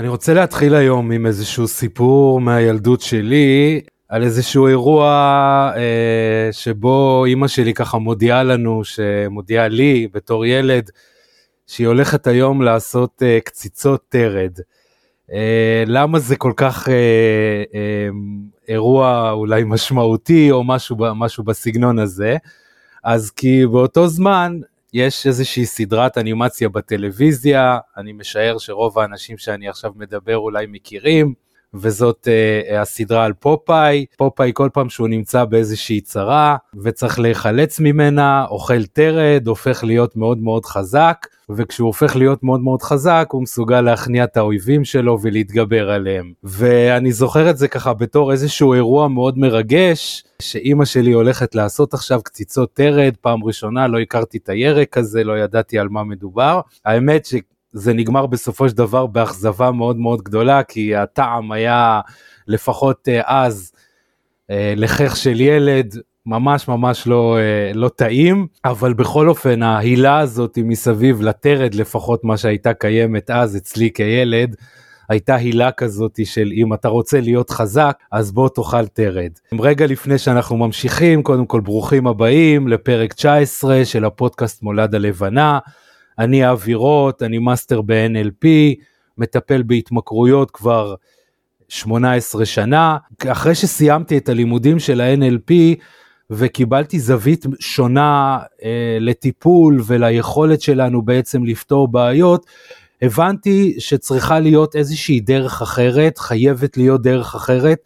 אני רוצה להתחיל היום עם איזשהו סיפור מהילדות שלי על איזשהו אירוע אה, שבו אימא שלי ככה מודיעה לנו, שמודיעה לי בתור ילד, שהיא הולכת היום לעשות אה, קציצות תרד. אה, למה זה כל כך אה, אה, אירוע אולי משמעותי או משהו, משהו בסגנון הזה? אז כי באותו זמן יש איזושהי סדרת אנימציה בטלוויזיה, אני משער שרוב האנשים שאני עכשיו מדבר אולי מכירים, וזאת uh, הסדרה על פופאי. פופאי כל פעם שהוא נמצא באיזושהי צרה וצריך להיחלץ ממנה, אוכל טרד, הופך להיות מאוד מאוד חזק, וכשהוא הופך להיות מאוד מאוד חזק הוא מסוגל להכניע את האויבים שלו ולהתגבר עליהם. ואני זוכר את זה ככה בתור איזשהו אירוע מאוד מרגש, שאימא שלי הולכת לעשות עכשיו קציצות טרד, פעם ראשונה לא הכרתי את הירק הזה, לא ידעתי על מה מדובר. האמת ש... זה נגמר בסופו של דבר באכזבה מאוד מאוד גדולה, כי הטעם היה לפחות אה, אז אה, לחך של ילד, ממש ממש לא, אה, לא טעים, אבל בכל אופן ההילה הזאת מסביב לטרד, לפחות מה שהייתה קיימת אז אצלי כילד, הייתה הילה כזאת של אם אתה רוצה להיות חזק, אז בוא תאכל טרד. רגע לפני שאנחנו ממשיכים, קודם כל ברוכים הבאים לפרק 19 של הפודקאסט מולד הלבנה. אני אווירות, אני מאסטר ב-NLP, מטפל בהתמכרויות כבר 18 שנה. אחרי שסיימתי את הלימודים של ה-NLP וקיבלתי זווית שונה אה, לטיפול וליכולת שלנו בעצם לפתור בעיות, הבנתי שצריכה להיות איזושהי דרך אחרת, חייבת להיות דרך אחרת,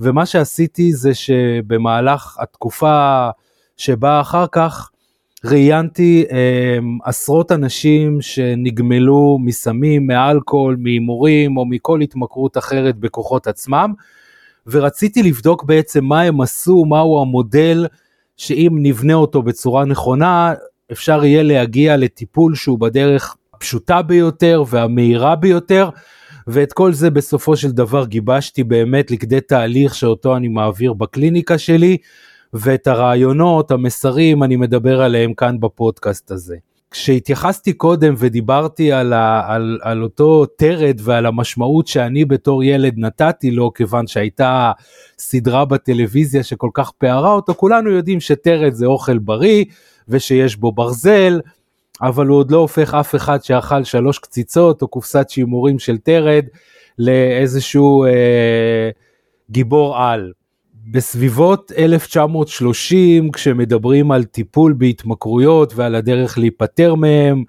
ומה שעשיתי זה שבמהלך התקופה שבאה אחר כך, ראיינתי אה, עשרות אנשים שנגמלו מסמים, מאלכוהול, מהימורים או מכל התמכרות אחרת בכוחות עצמם, ורציתי לבדוק בעצם מה הם עשו, מהו המודל שאם נבנה אותו בצורה נכונה, אפשר יהיה להגיע לטיפול שהוא בדרך הפשוטה ביותר והמהירה ביותר. ואת כל זה בסופו של דבר גיבשתי באמת לכדי תהליך שאותו אני מעביר בקליניקה שלי, ואת הרעיונות, המסרים, אני מדבר עליהם כאן בפודקאסט הזה. כשהתייחסתי קודם ודיברתי על, ה, על, על אותו טרד ועל המשמעות שאני בתור ילד נתתי לו, כיוון שהייתה סדרה בטלוויזיה שכל כך פערה אותו, כולנו יודעים שטרד זה אוכל בריא ושיש בו ברזל, אבל הוא עוד לא הופך אף אחד שאכל שלוש קציצות או קופסת שימורים של טרד לאיזשהו אה, גיבור על. בסביבות 1930 כשמדברים על טיפול בהתמכרויות ועל הדרך להיפטר מהם,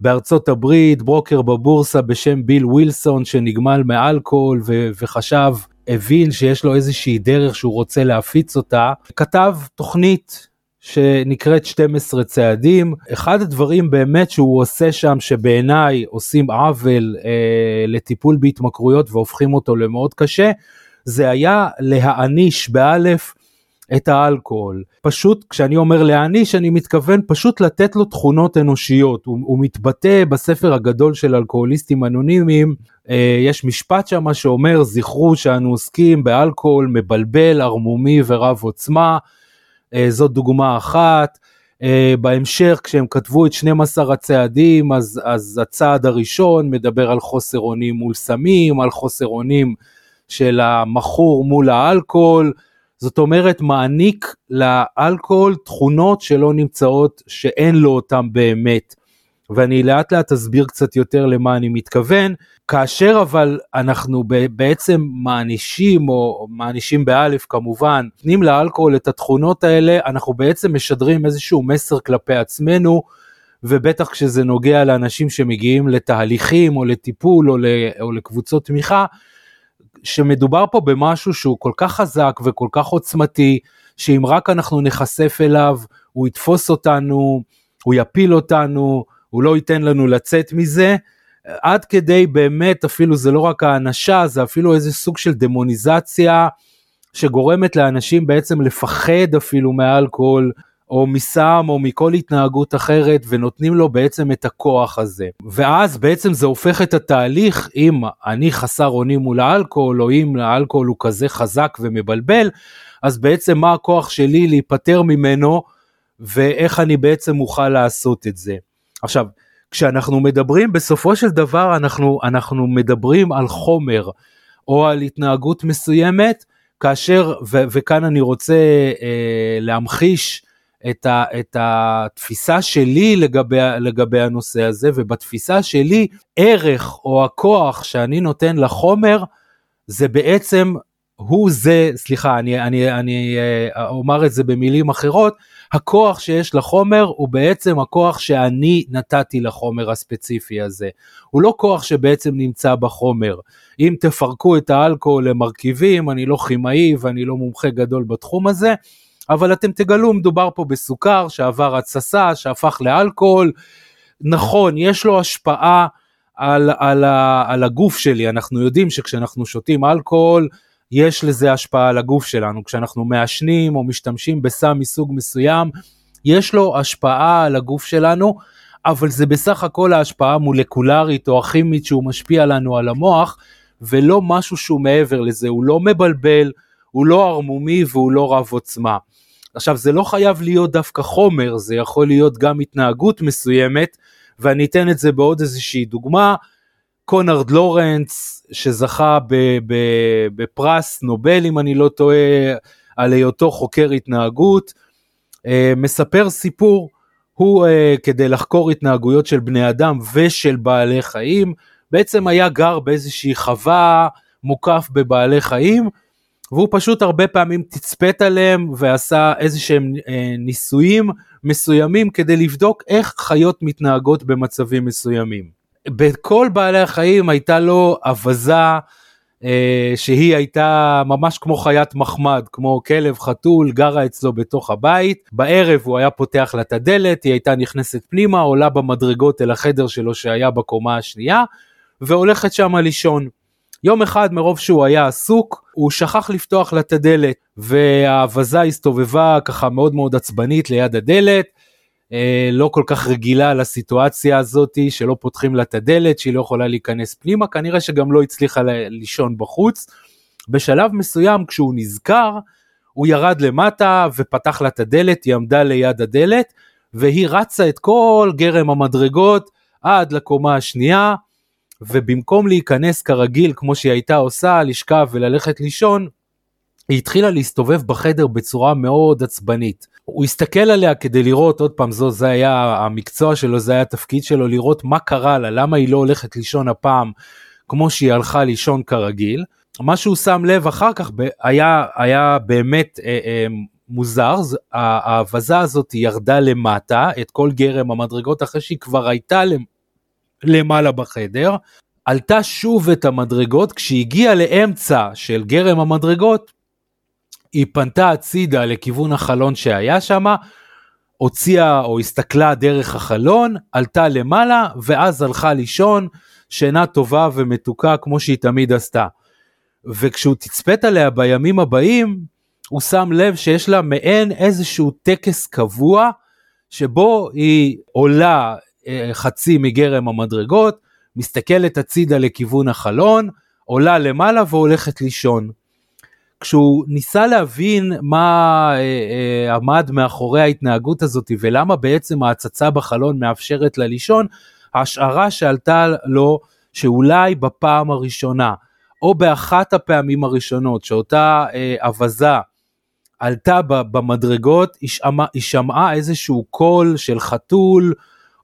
בארצות הברית ברוקר בבורסה בשם ביל ווילסון שנגמל מאלכוהול ו- וחשב, הבין שיש לו איזושהי דרך שהוא רוצה להפיץ אותה, כתב תוכנית שנקראת 12 צעדים. אחד הדברים באמת שהוא עושה שם שבעיניי עושים עוול אה, לטיפול בהתמכרויות והופכים אותו למאוד קשה, זה היה להעניש באלף את האלכוהול. פשוט כשאני אומר להעניש אני מתכוון פשוט לתת לו תכונות אנושיות. הוא, הוא מתבטא בספר הגדול של אלכוהוליסטים אנונימיים, אה, יש משפט שם שאומר זכרו שאנו עוסקים באלכוהול מבלבל, ערמומי ורב עוצמה. אה, זאת דוגמה אחת. Uh, בהמשך כשהם כתבו את 12 הצעדים אז, אז הצעד הראשון מדבר על חוסר אונים מול סמים, על חוסר אונים של המכור מול האלכוהול, זאת אומרת מעניק לאלכוהול תכונות שלא נמצאות, שאין לו אותם באמת. ואני לאט לאט אסביר קצת יותר למה אני מתכוון, כאשר אבל אנחנו בעצם מענישים, או מענישים באלף כמובן, נותנים לאלכוהול את התכונות האלה, אנחנו בעצם משדרים איזשהו מסר כלפי עצמנו, ובטח כשזה נוגע לאנשים שמגיעים לתהליכים או לטיפול או לקבוצות תמיכה, שמדובר פה במשהו שהוא כל כך חזק וכל כך עוצמתי, שאם רק אנחנו נחשף אליו, הוא יתפוס אותנו, הוא יפיל אותנו, הוא לא ייתן לנו לצאת מזה, עד כדי באמת אפילו זה לא רק האנשה, זה אפילו איזה סוג של דמוניזציה שגורמת לאנשים בעצם לפחד אפילו מאלכוהול, או מסם או מכל התנהגות אחרת ונותנים לו בעצם את הכוח הזה. ואז בעצם זה הופך את התהליך אם אני חסר אונים מול האלכוהול או אם האלכוהול הוא כזה חזק ומבלבל, אז בעצם מה הכוח שלי להיפטר ממנו ואיך אני בעצם אוכל לעשות את זה. עכשיו, כשאנחנו מדברים בסופו של דבר אנחנו אנחנו מדברים על חומר או על התנהגות מסוימת כאשר ו, וכאן אני רוצה אה, להמחיש את, ה, את התפיסה שלי לגבי, לגבי הנושא הזה ובתפיסה שלי ערך או הכוח שאני נותן לחומר זה בעצם הוא זה, סליחה, אני, אני, אני אה, אומר את זה במילים אחרות, הכוח שיש לחומר הוא בעצם הכוח שאני נתתי לחומר הספציפי הזה. הוא לא כוח שבעצם נמצא בחומר. אם תפרקו את האלכוהול למרכיבים, אני לא כימאי ואני לא מומחה גדול בתחום הזה, אבל אתם תגלו, מדובר פה בסוכר שעבר התססה, שהפך לאלכוהול. נכון, יש לו השפעה על, על, על הגוף שלי, אנחנו יודעים שכשאנחנו שותים אלכוהול, יש לזה השפעה על הגוף שלנו. כשאנחנו מעשנים או משתמשים בסם מסוג מסוים, יש לו השפעה על הגוף שלנו, אבל זה בסך הכל ההשפעה המולקולרית או הכימית שהוא משפיע לנו על המוח, ולא משהו שהוא מעבר לזה, הוא לא מבלבל, הוא לא ערמומי והוא לא רב עוצמה. עכשיו זה לא חייב להיות דוופא חומר, זה יכול להיות גם התנהגות מסוימת, ואני אתן את זה בעוד איזושהי דוגמה. קונרד לורנס שזכה בפרס נובל אם אני לא טועה על היותו חוקר התנהגות, אה, מספר סיפור, הוא אה, כדי לחקור התנהגויות של בני אדם ושל בעלי חיים, בעצם היה גר באיזושהי חווה מוקף בבעלי חיים, והוא פשוט הרבה פעמים תצפת עליהם ועשה איזה שהם אה, ניסויים מסוימים כדי לבדוק איך חיות מתנהגות במצבים מסוימים. בכל בעלי החיים הייתה לו אווזה אה, שהיא הייתה ממש כמו חיית מחמד, כמו כלב חתול, גרה אצלו בתוך הבית. בערב הוא היה פותח לה את הדלת, היא הייתה נכנסת פנימה, עולה במדרגות אל החדר שלו שהיה בקומה השנייה, והולכת שמה לישון. יום אחד מרוב שהוא היה עסוק, הוא שכח לפתוח לה את הדלת, והאווזה הסתובבה ככה מאוד מאוד עצבנית ליד הדלת, אה, לא כל כך רגילה לסיטואציה הזאת שלא פותחים לה את הדלת, שהיא לא יכולה להיכנס פנימה, כנראה שגם לא הצליחה לישון בחוץ. בשלב מסוים כשהוא נזכר, הוא ירד למטה ופתח לה את הדלת, היא עמדה ליד הדלת, והיא רצה את כל גרם המדרגות עד לקומה השנייה, ובמקום להיכנס כרגיל כמו שהיא הייתה עושה, לשכב וללכת לישון, היא התחילה להסתובב בחדר בצורה מאוד עצבנית. הוא הסתכל עליה כדי לראות, עוד פעם, זו, זה היה המקצוע שלו, זה היה התפקיד שלו, לראות מה קרה לה, למה היא לא הולכת לישון הפעם כמו שהיא הלכה לישון כרגיל. מה שהוא שם לב אחר כך היה, היה באמת אה, אה, מוזר, האבזה הזאת ירדה למטה, את כל גרם המדרגות, אחרי שהיא כבר הייתה למעלה בחדר, עלתה שוב את המדרגות, כשהגיעה לאמצע של גרם המדרגות, היא פנתה הצידה לכיוון החלון שהיה שם, הוציאה או הסתכלה דרך החלון, עלתה למעלה, ואז הלכה לישון, שינה טובה ומתוקה כמו שהיא תמיד עשתה. וכשהוא תצפת עליה בימים הבאים, הוא שם לב שיש לה מעין איזשהו טקס קבוע, שבו היא עולה חצי מגרם המדרגות, מסתכלת הצידה לכיוון החלון, עולה למעלה והולכת לישון. כשהוא ניסה להבין מה אה, אה, עמד מאחורי ההתנהגות הזאת ולמה בעצם ההצצה בחלון מאפשרת לה לישון, ההשערה שעלתה לו שאולי בפעם הראשונה או באחת הפעמים הראשונות שאותה אה, אווזה עלתה במדרגות, היא שמעה איזשהו קול של חתול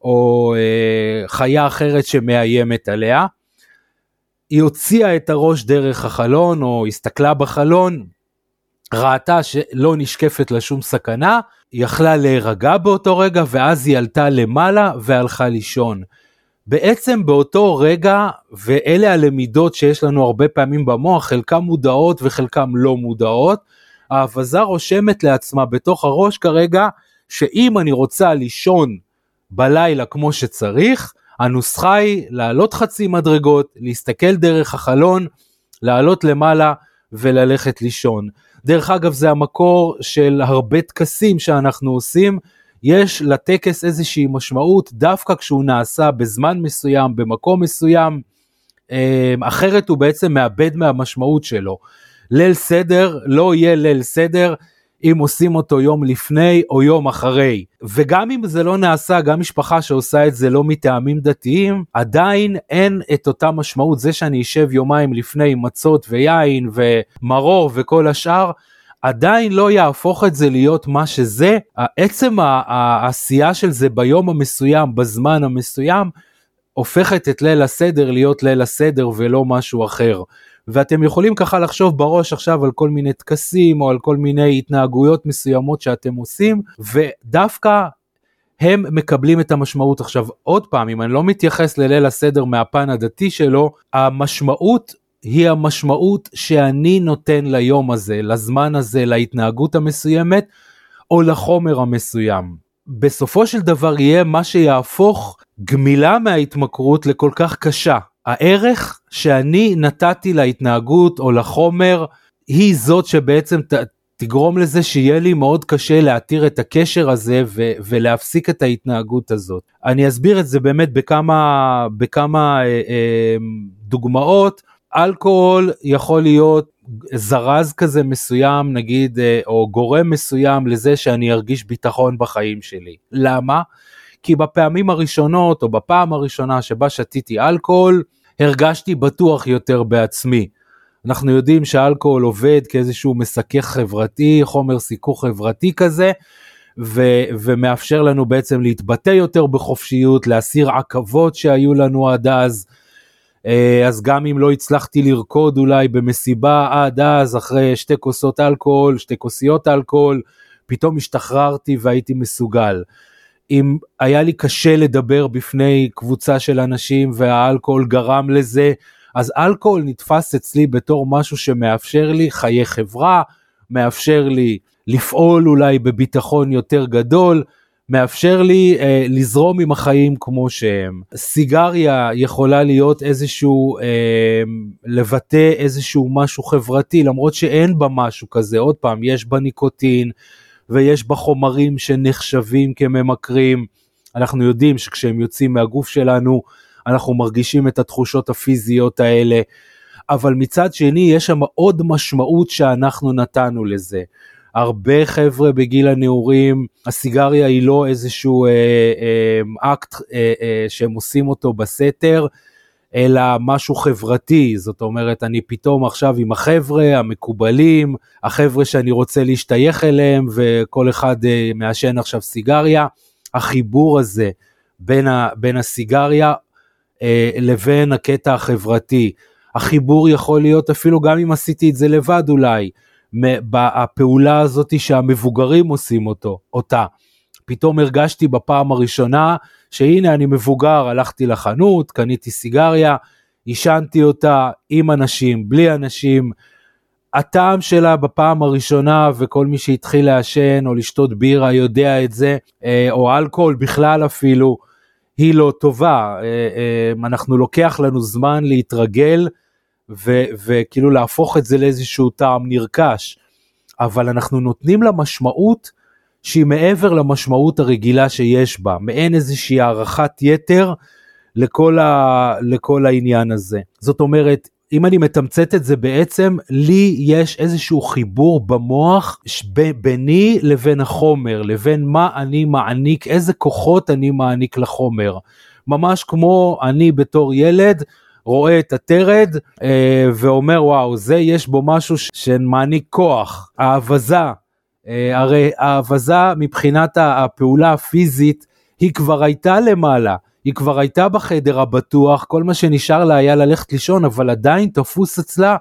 או אה, חיה אחרת שמאיימת עליה. היא הוציאה את הראש דרך החלון או הסתכלה בחלון, ראתה שלא נשקפת לה שום סכנה, היא יכלה להירגע באותו רגע ואז היא עלתה למעלה והלכה לישון. בעצם באותו רגע, ואלה הלמידות שיש לנו הרבה פעמים במוח, חלקם מודעות וחלקם לא מודעות, האבזה רושמת לעצמה בתוך הראש כרגע, שאם אני רוצה לישון בלילה כמו שצריך, הנוסחה היא לעלות חצי מדרגות, להסתכל דרך החלון, לעלות למעלה וללכת לישון. דרך אגב זה המקור של הרבה טקסים שאנחנו עושים, יש לטקס איזושהי משמעות דווקא כשהוא נעשה בזמן מסוים, במקום מסוים, אה, אחרת הוא בעצם מאבד מהמשמעות שלו. ליל סדר לא יהיה ליל סדר אם עושים אותו יום לפני או יום אחרי. וגם אם זה לא נעשה, גם משפחה שעושה את זה לא מטעמים דתיים, עדיין אין את אותה משמעות. זה שאני אשב יומיים לפני עם מצות ויין ומרור וכל השאר, עדיין לא יהפוך את זה להיות מה שזה. עצם העשייה של זה ביום המסוים, בזמן המסוים, הופכת את ליל הסדר להיות ליל הסדר ולא משהו אחר. ואתם יכולים ככה לחשוב בראש עכשיו על כל מיני טקסים או על כל מיני התנהגויות מסוימות שאתם עושים, ודווקא הם מקבלים את המשמעות. עכשיו עוד פעם, אם אני לא מתייחס לליל הסדר מהפן הדתי שלו, המשמעות היא המשמעות שאני נותן ליום הזה, לזמן הזה, להתנהגות המסוימת או לחומר המסוים. בסופו של דבר יהיה מה שיהפוך גמילה מההתמכרות לכל כך קשה. הערך שאני נתתי להתנהגות או לחומר היא זאת שבעצם ת, תגרום לזה שיהיה לי מאוד קשה להתיר את הקשר הזה ו- ולהפסיק את ההתנהגות הזאת. אני אסביר את זה באמת בכמה, בכמה אה, אה, דוגמאות. אלכוהול יכול להיות זרז כזה מסוים נגיד אה, או גורם מסוים לזה שאני ארגיש ביטחון בחיים שלי. למה? כי בפעמים הראשונות או בפעם הראשונה שבה שתיתי אלכוהול הרגשתי בטוח יותר בעצמי. אנחנו יודעים שאלכוהול עובד כאיזשהו מסכך חברתי, חומר סיכוך חברתי כזה, ו- ומאפשר לנו בעצם להתבטא יותר בחופשיות, להסיר עכבות שהיו לנו עד אז. אה, אז גם אם לא הצלחתי לרקוד אולי במסיבה עד אז, אחרי שתי כוסות אלכוהול, שתי כוסיות אלכוהול, פתאום השתחררתי והייתי מסוגל. אם היה לי קשה לדבר בפני קבוצה של אנשים והאלכוהול גרם לזה, אז אלכוהול נתפס אצלי בתור משהו שמאפשר לי חיי חברה, מאפשר לי לפעול אולי בביטחון יותר גדול, מאפשר לי אה, לזרום עם החיים כמו שהם. סיגריה יכולה להיות איזשהו, אה, לבטא איזשהו משהו חברתי, למרות שאין בה משהו כזה, עוד פעם, יש בה ניקוטין, ויש בה חומרים שנחשבים כממכרים. אנחנו יודעים שכשהם יוצאים מהגוף שלנו, אנחנו מרגישים את התחושות הפיזיות האלה, אבל מצד שני יש שם עוד משמעות שאנחנו נתנו לזה. הרבה חבר'ה בגיל הנעורים, הסיגריה היא לא איזשהו אה, אה, אקט אה, אה, שהם עושים אותו בסתר, אלא משהו חברתי, זאת אומרת, אני פתאום עכשיו עם החבר'ה המקובלים, החבר'ה שאני רוצה להשתייך אליהם, וכל אחד אה, מעשן עכשיו סיגריה. החיבור הזה בין, ה, בין הסיגריה אה, לבין הקטע החברתי. החיבור יכול להיות אפילו גם אם עשיתי את זה לבד אולי, הפעולה הזאת שהמבוגרים עושים אותו, אותה. פתאום הרגשתי בפעם הראשונה שהנה אני מבוגר, הלכתי לחנות, קניתי סיגריה, עישנתי אותה עם אנשים, בלי אנשים. הטעם שלה בפעם הראשונה, וכל מי שהתחיל לעשן או לשתות בירה יודע את זה, אה, או אלכוהול בכלל אפילו, היא לא טובה. אה, אה, אנחנו לוקח לנו זמן להתרגל וכאילו להפוך את זה לאיזשהו טעם נרכש, אבל אנחנו נותנים לה משמעות שהיא מעבר למשמעות הרגילה שיש בה, מעין איזושהי הערכת יתר לכל, ה, לכל העניין הזה. זאת אומרת, אם אני מתמצת את זה בעצם, לי יש איזשהו חיבור במוח ביני לבין החומר, לבין מה אני מעניק, איזה כוחות אני מעניק לחומר. ממש כמו אני בתור ילד, רואה את הטרד אה, ואומר וואו זה יש בו משהו שמעניק כוח, האבזה, הרי האבזה מבחינת הפעולה הפיזית היא כבר הייתה למעלה, היא כבר הייתה בחדר הבטוח, כל מה שנשאר לה היה ללכת לישון, אבל עדיין תפוס אצלה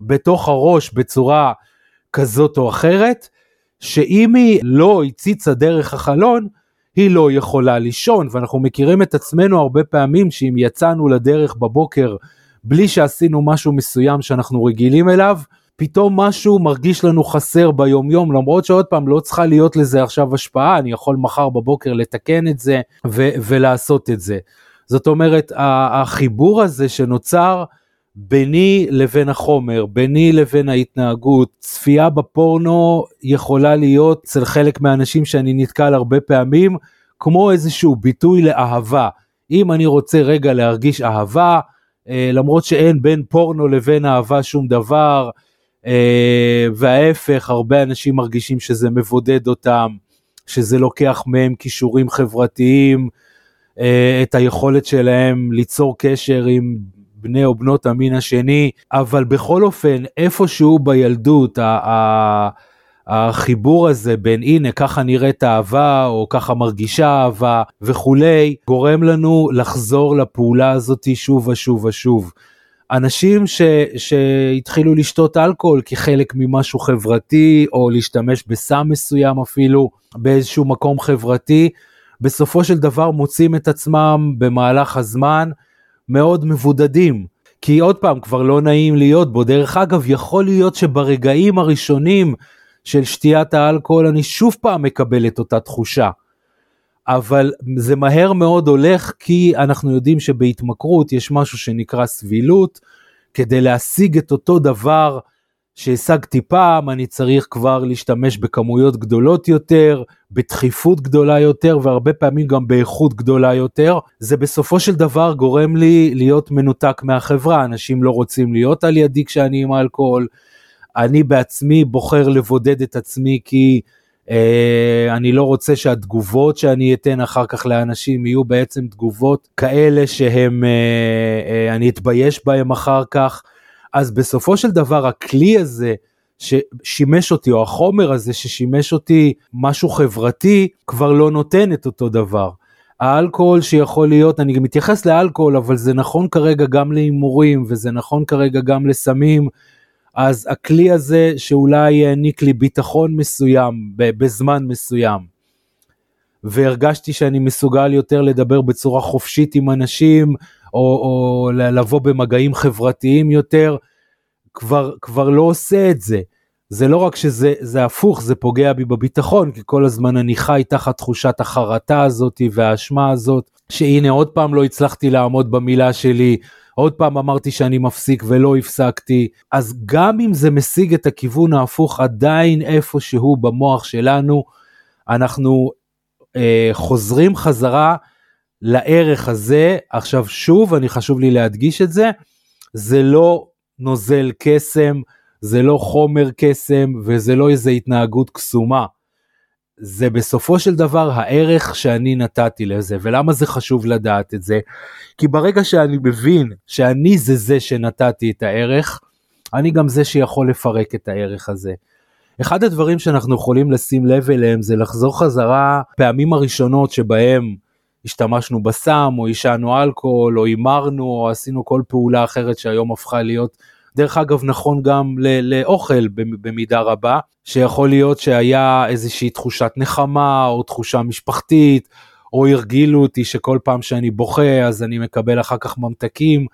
בתוך הראש בצורה כזאת או אחרת, שאם היא לא הציצה דרך החלון, היא לא יכולה לישון, ואנחנו מכירים את עצמנו הרבה פעמים שאם יצאנו לדרך בבוקר בלי שעשינו משהו מסוים שאנחנו רגילים אליו, פתאום משהו מרגיש לנו חסר ביומיום, למרות שעוד פעם לא צריכה להיות לזה עכשיו השפעה, אני יכול מחר בבוקר לתקן את זה ו- ולעשות את זה. זאת אומרת, החיבור הזה שנוצר ביני לבין החומר, ביני לבין ההתנהגות, צפייה בפורנו יכולה להיות אצל חלק מהאנשים שאני נתקל הרבה פעמים, כמו איזשהו ביטוי לאהבה. אם אני רוצה רגע להרגיש אהבה, אה, למרות שאין בין פורנו לבין אהבה שום דבר, וההפך, הרבה אנשים מרגישים שזה מבודד אותם, שזה לוקח מהם כישורים חברתיים, אה, את היכולת שלהם ליצור קשר עם בני או בנות המין השני, אבל בכל אופן, איפשהו בילדות, החיבור הזה בין הנה ככה נראית אהבה או ככה מרגישה אהבה וכולי, גורם לנו לחזור לפעולה הזאת שוב ושוב ושוב. אנשים ש, שהתחילו לשתות אלכוהול כחלק ממשהו חברתי או להשתמש בסם מסוים אפילו באיזשהו מקום חברתי, בסופו של דבר מוצאים את עצמם במהלך הזמן מאוד מבודדים. כי עוד פעם, כבר לא נעים להיות בו. דרך אגב, יכול להיות שברגעים הראשונים של שתיית האלכוהול אני שוב פעם מקבל את אותה תחושה. אבל זה מהר מאוד הולך כי אנחנו יודעים שבהתמכרות יש משהו שנקרא סבילות. כדי להשיג את אותו דבר שהשגתי פעם, אני צריך כבר להשתמש בכמויות גדולות יותר, בדחיפות גדולה יותר, והרבה פעמים גם באיכות גדולה יותר. זה בסופו של דבר גורם לי להיות מנותק מהחברה, אנשים לא רוצים להיות על ידי כשאני עם אלכוהול. אני בעצמי בוחר לבודד את עצמי כי אני לא רוצה שהתגובות שאני אתן אחר כך לאנשים יהיו בעצם תגובות כאלה שהם, אה, אה, אני אתבייש בהם אחר כך. אז בסופו של דבר הכלי הזה ששימש אותי, או החומר הזה ששימש אותי משהו חברתי, כבר לא נותן את אותו דבר. האלכוהול שיכול להיות, אני מתייחס לאלכוהול, אבל זה נכון כרגע גם להימורים, וזה נכון כרגע גם לסמים, אז הכלי הזה שאולי העניק לי ביטחון מסוים בזמן מסוים, והרגשתי שאני מסוגל יותר לדבר בצורה חופשית עם אנשים, או, או לבוא במגעים חברתיים יותר, כבר, כבר לא עושה את זה. זה לא רק שזה הפוך, זה פוגע בי בביטחון, כי כל הזמן אני חי תחת תחושת החרטה הזאת והאשמה הזאת, שהנה עוד פעם לא הצלחתי לעמוד במילה שלי, עוד פעם אמרתי שאני מפסיק ולא הפסקתי, אז גם אם זה משיג את הכיוון ההפוך, עדיין איפשהו במוח שלנו, אנחנו אה, חוזרים חזרה לערך הזה. עכשיו שוב, אני חשוב לי להדגיש את זה, זה לא נוזל קסם, זה לא חומר קסם וזה לא איזה התנהגות קסומה. זה בסופו של דבר הערך שאני נתתי לזה, ולמה זה חשוב לדעת את זה? כי ברגע שאני מבין שאני זה זה שנתתי את הערך, אני גם זה שיכול לפרק את הערך הזה. אחד הדברים שאנחנו יכולים לשים לב אליהם זה לחזור חזרה פעמים הראשונות שבהם השתמשנו בסם או עישנו אלכוהול או הימרנו או עשינו כל פעולה אחרת שהיום הפכה להיות דרך אגב נכון גם לאוכל במידה רבה, שיכול להיות שהיה איזושהי תחושת נחמה או תחושה משפחתית, או הרגילו אותי שכל פעם שאני בוכה אז אני מקבל אחר כך ממתקים,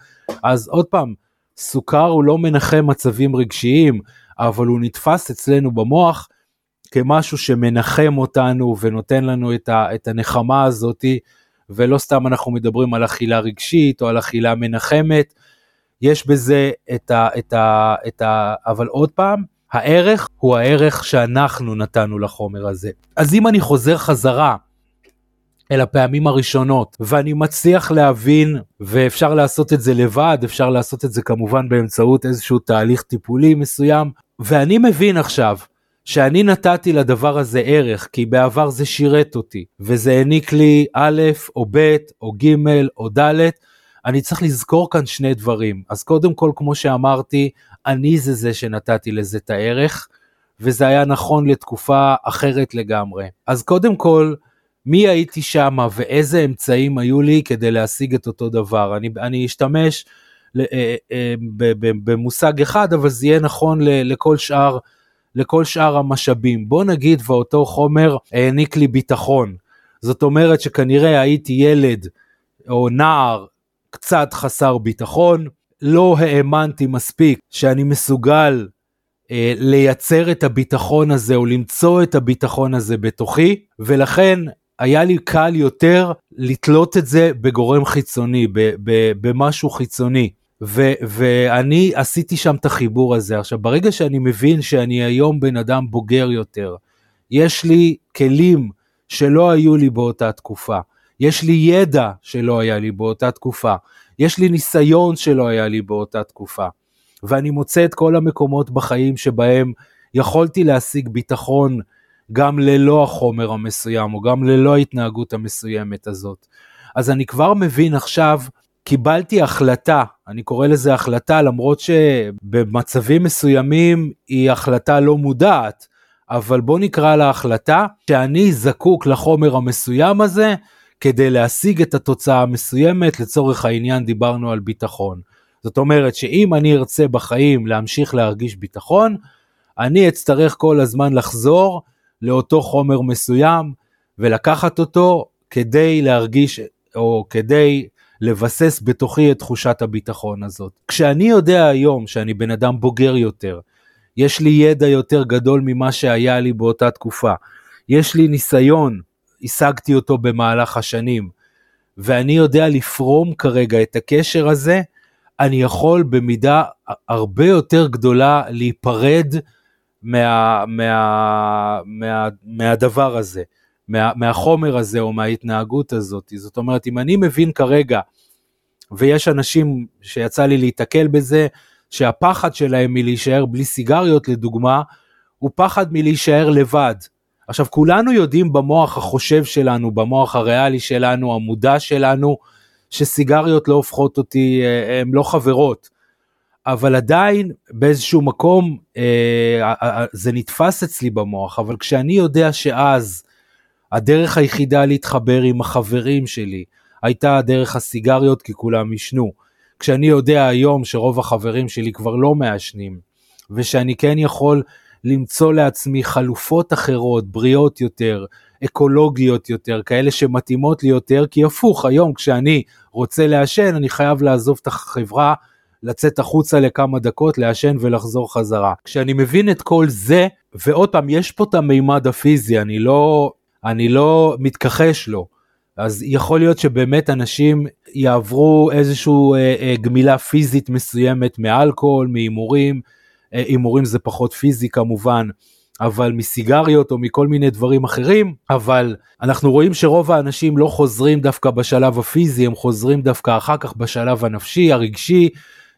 אז עוד פעם, סוכר הוא לא מנחם מצבים רגשיים, אבל הוא נתפס אצלנו במוח כמשהו שמנחם אותנו ונותן לנו את, ה, את הנחמה הזאתי, ולא סתם אנחנו מדברים על אכילה רגשית או על אכילה מנחמת, יש בזה את ה... את ה, את ה אבל עוד פעם, הערך הוא הערך שאנחנו נתנו לחומר הזה. אז אם אני חוזר חזרה אל הפעמים הראשונות, ואני מצליח להבין, ואפשר לעשות את זה לבד, אפשר לעשות את זה כמובן באמצעות איזשהו תהליך טיפולי מסוים, ואני מבין עכשיו שאני נתתי לדבר הזה ערך, כי בעבר זה שירת אותי, וזה העניק לי א' או ב' או ג' או ד', אני צריך לזכור כאן שני דברים. אז קודם כל, כמו שאמרתי, אני זה זה שנתתי לזה את הערך, וזה היה נכון לתקופה אחרת לגמרי. אז קודם כל, מי הייתי שם ואיזה אמצעים היו לי כדי להשיג את אותו דבר. אני, אני אשתמש אה, אה, במושג אחד, אבל זה יהיה נכון לכל שאר, לכל שאר המשאבים. בוא נגיד ואותו חומר העניק לי ביטחון. זאת אומרת שכנראה הייתי ילד או נער קצת חסר ביטחון, לא האמנתי מספיק שאני מסוגל אה, לייצר את הביטחון הזה או למצוא את הביטחון הזה בתוכי, ולכן היה לי קל יותר לתלות את זה בגורם חיצוני, במשהו חיצוני. ו- ואני עשיתי שם את החיבור הזה. עכשיו, ברגע שאני מבין שאני היום בן אדם בוגר יותר, יש לי כלים שלא היו לי באותה תקופה. יש לי ידע שלא היה לי באותה תקופה, יש לי ניסיון שלא היה לי באותה תקופה. ואני מוצא את כל המקומות בחיים שבהם יכולתי להשיג ביטחון גם ללא החומר המסוים, או גם ללא ההתנהגות המסוימת הזאת. אז אני כבר מבין עכשיו, קיבלתי החלטה, אני קורא לזה החלטה, למרות שבמצבים מסוימים היא החלטה לא מודעת, אבל בוא נקרא לה החלטה שאני זקוק לחומר המסוים הזה כדי להשיג את התוצאה המסוימת, לצורך העניין דיברנו על ביטחון. זאת אומרת שאם אני ארצה בחיים להמשיך להרגיש ביטחון, אני אצטרך כל הזמן לחזור לאותו חומר מסוים ולקחת אותו כדי להרגיש או כדי לבסס בתוכי את תחושת הביטחון הזאת. כשאני יודע היום שאני בן אדם בוגר יותר, יש לי ידע יותר גדול ממה שהיה לי באותה תקופה, יש לי ניסיון, השגתי אותו במהלך השנים, ואני יודע לפרום כרגע את הקשר הזה, אני יכול במידה הרבה יותר גדולה להיפרד מה, מה, מה, מהדבר הזה, מה, מהחומר הזה או מההתנהגות הזאת. זאת אומרת, אם אני מבין כרגע, ויש אנשים שיצא לי להיתקל בזה, שהפחד שלהם מלהישאר בלי סיגריות לדוגמה, הוא פחד מלהישאר לבד. עכשיו כולנו יודעים במוח החושב שלנו, במוח הריאלי שלנו, המודע שלנו, שסיגריות לא הופכות אותי, הן אה, לא חברות. אבל עדיין באיזשהו מקום אה, זה נתפס אצלי במוח, אבל כשאני יודע שאז הדרך היחידה להתחבר עם החברים שלי הייתה דרך הסיגריות כי כולם עישנו. כשאני יודע היום שרוב החברים שלי כבר לא מעשנים, ושאני כן יכול למצוא לעצמי חלופות אחרות, בריאות יותר, אקולוגיות יותר, כאלה שמתאימות לי יותר, כי הפוך, היום כשאני רוצה לעשן, אני חייב לעזוב את החברה, לצאת החוצה לכמה דקות, לעשן ולחזור חזרה. כשאני מבין את כל זה, ועוד פעם, יש פה את המימד הפיזי, אני לא, אני לא מתכחש לו. אז יכול להיות שבאמת אנשים יעברו איזושהי אה, אה, גמילה פיזית מסוימת מאלכוהול, מהימורים, הימורים זה פחות פיזי כמובן, אבל מסיגריות או מכל מיני דברים אחרים, אבל אנחנו רואים שרוב האנשים לא חוזרים דווקא בשלב הפיזי, הם חוזרים דווקא אחר כך בשלב הנפשי, הרגשי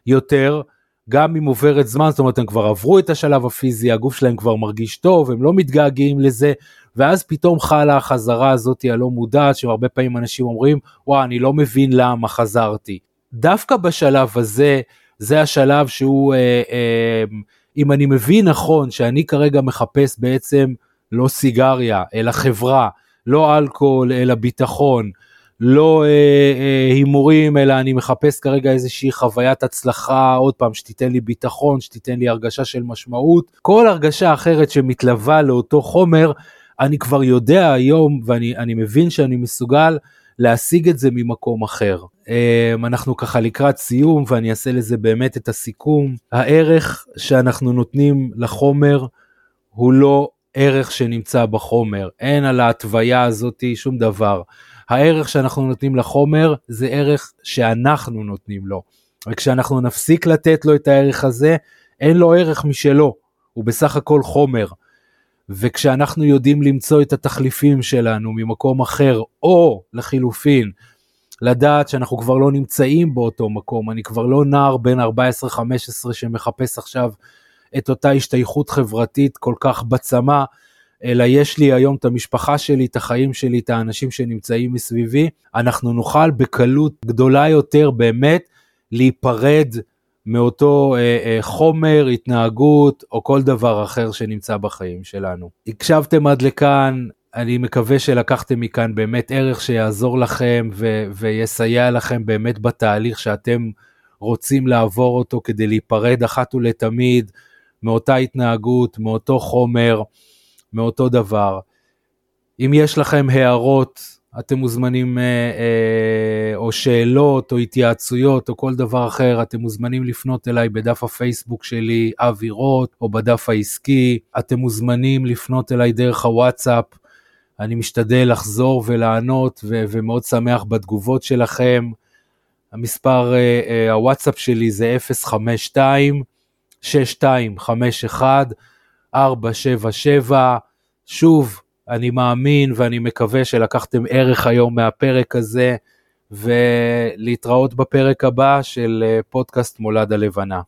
יותר, גם אם עוברת זמן, זאת אומרת הם כבר עברו את השלב הפיזי, הגוף שלהם כבר מרגיש טוב, הם לא מתגעגעים לזה, ואז פתאום חלה החזרה הזאת הלא מודעת, שהרבה פעמים אנשים אומרים, וואה, אני לא מבין למה חזרתי. דווקא בשלב הזה, זה השלב שהוא, אה, אה, אם אני מבין נכון, שאני כרגע מחפש בעצם לא סיגריה, אלא חברה, לא אלכוהול, אלא ביטחון, לא אה, אה, הימורים, אלא אני מחפש כרגע איזושהי חוויית הצלחה, עוד פעם, שתיתן לי ביטחון, שתיתן לי הרגשה של משמעות. כל הרגשה אחרת שמתלווה לאותו חומר, אני כבר יודע היום, ואני מבין שאני מסוגל להשיג את זה ממקום אחר. אמ, אנחנו ככה לקראת סיום, ואני אעשה לזה באמת את הסיכום. הערך שאנחנו נותנים לחומר הוא לא ערך שנמצא בחומר, אין על ההתוויה הזאת שום דבר. הערך שאנחנו נותנים לחומר זה ערך שאנחנו נותנים לו. וכשאנחנו נפסיק לתת לו את הערך הזה, אין לו ערך משלו, הוא בסך הכל חומר. וכשאנחנו יודעים למצוא את התחליפים שלנו ממקום אחר, או לחילופין, לדעת שאנחנו כבר לא נמצאים באותו מקום, אני כבר לא נער בן 14-15 שמחפש עכשיו את אותה השתייכות חברתית כל כך בצמא, אלא יש לי היום את המשפחה שלי, את החיים שלי, את האנשים שנמצאים מסביבי, אנחנו נוכל בקלות גדולה יותר באמת להיפרד מאותו אה, אה, חומר, התנהגות או כל דבר אחר שנמצא בחיים שלנו. הקשבתם עד לכאן, אני מקווה שלקחתם מכאן באמת ערך שיעזור לכם ו- ויסייע לכם באמת בתהליך שאתם רוצים לעבור אותו כדי להיפרד אחת ולתמיד מאותה התנהגות, מאותו חומר, מאותו דבר. אם יש לכם הערות, אתם מוזמנים, אה, אה, או שאלות, או התייעצויות, או כל דבר אחר, אתם מוזמנים לפנות אליי בדף הפייסבוק שלי, אבי רוט, או בדף העסקי. אתם מוזמנים לפנות אליי דרך הוואטסאפ. אני משתדל לחזור ולענות, ו- ומאוד שמח בתגובות שלכם. המספר אה, הוואטסאפ שלי זה 052 6251 477. שוב, אני מאמין ואני מקווה שלקחתם ערך היום מהפרק הזה, ולהתראות בפרק הבא של אה, פודקאסט מולד הלבנה.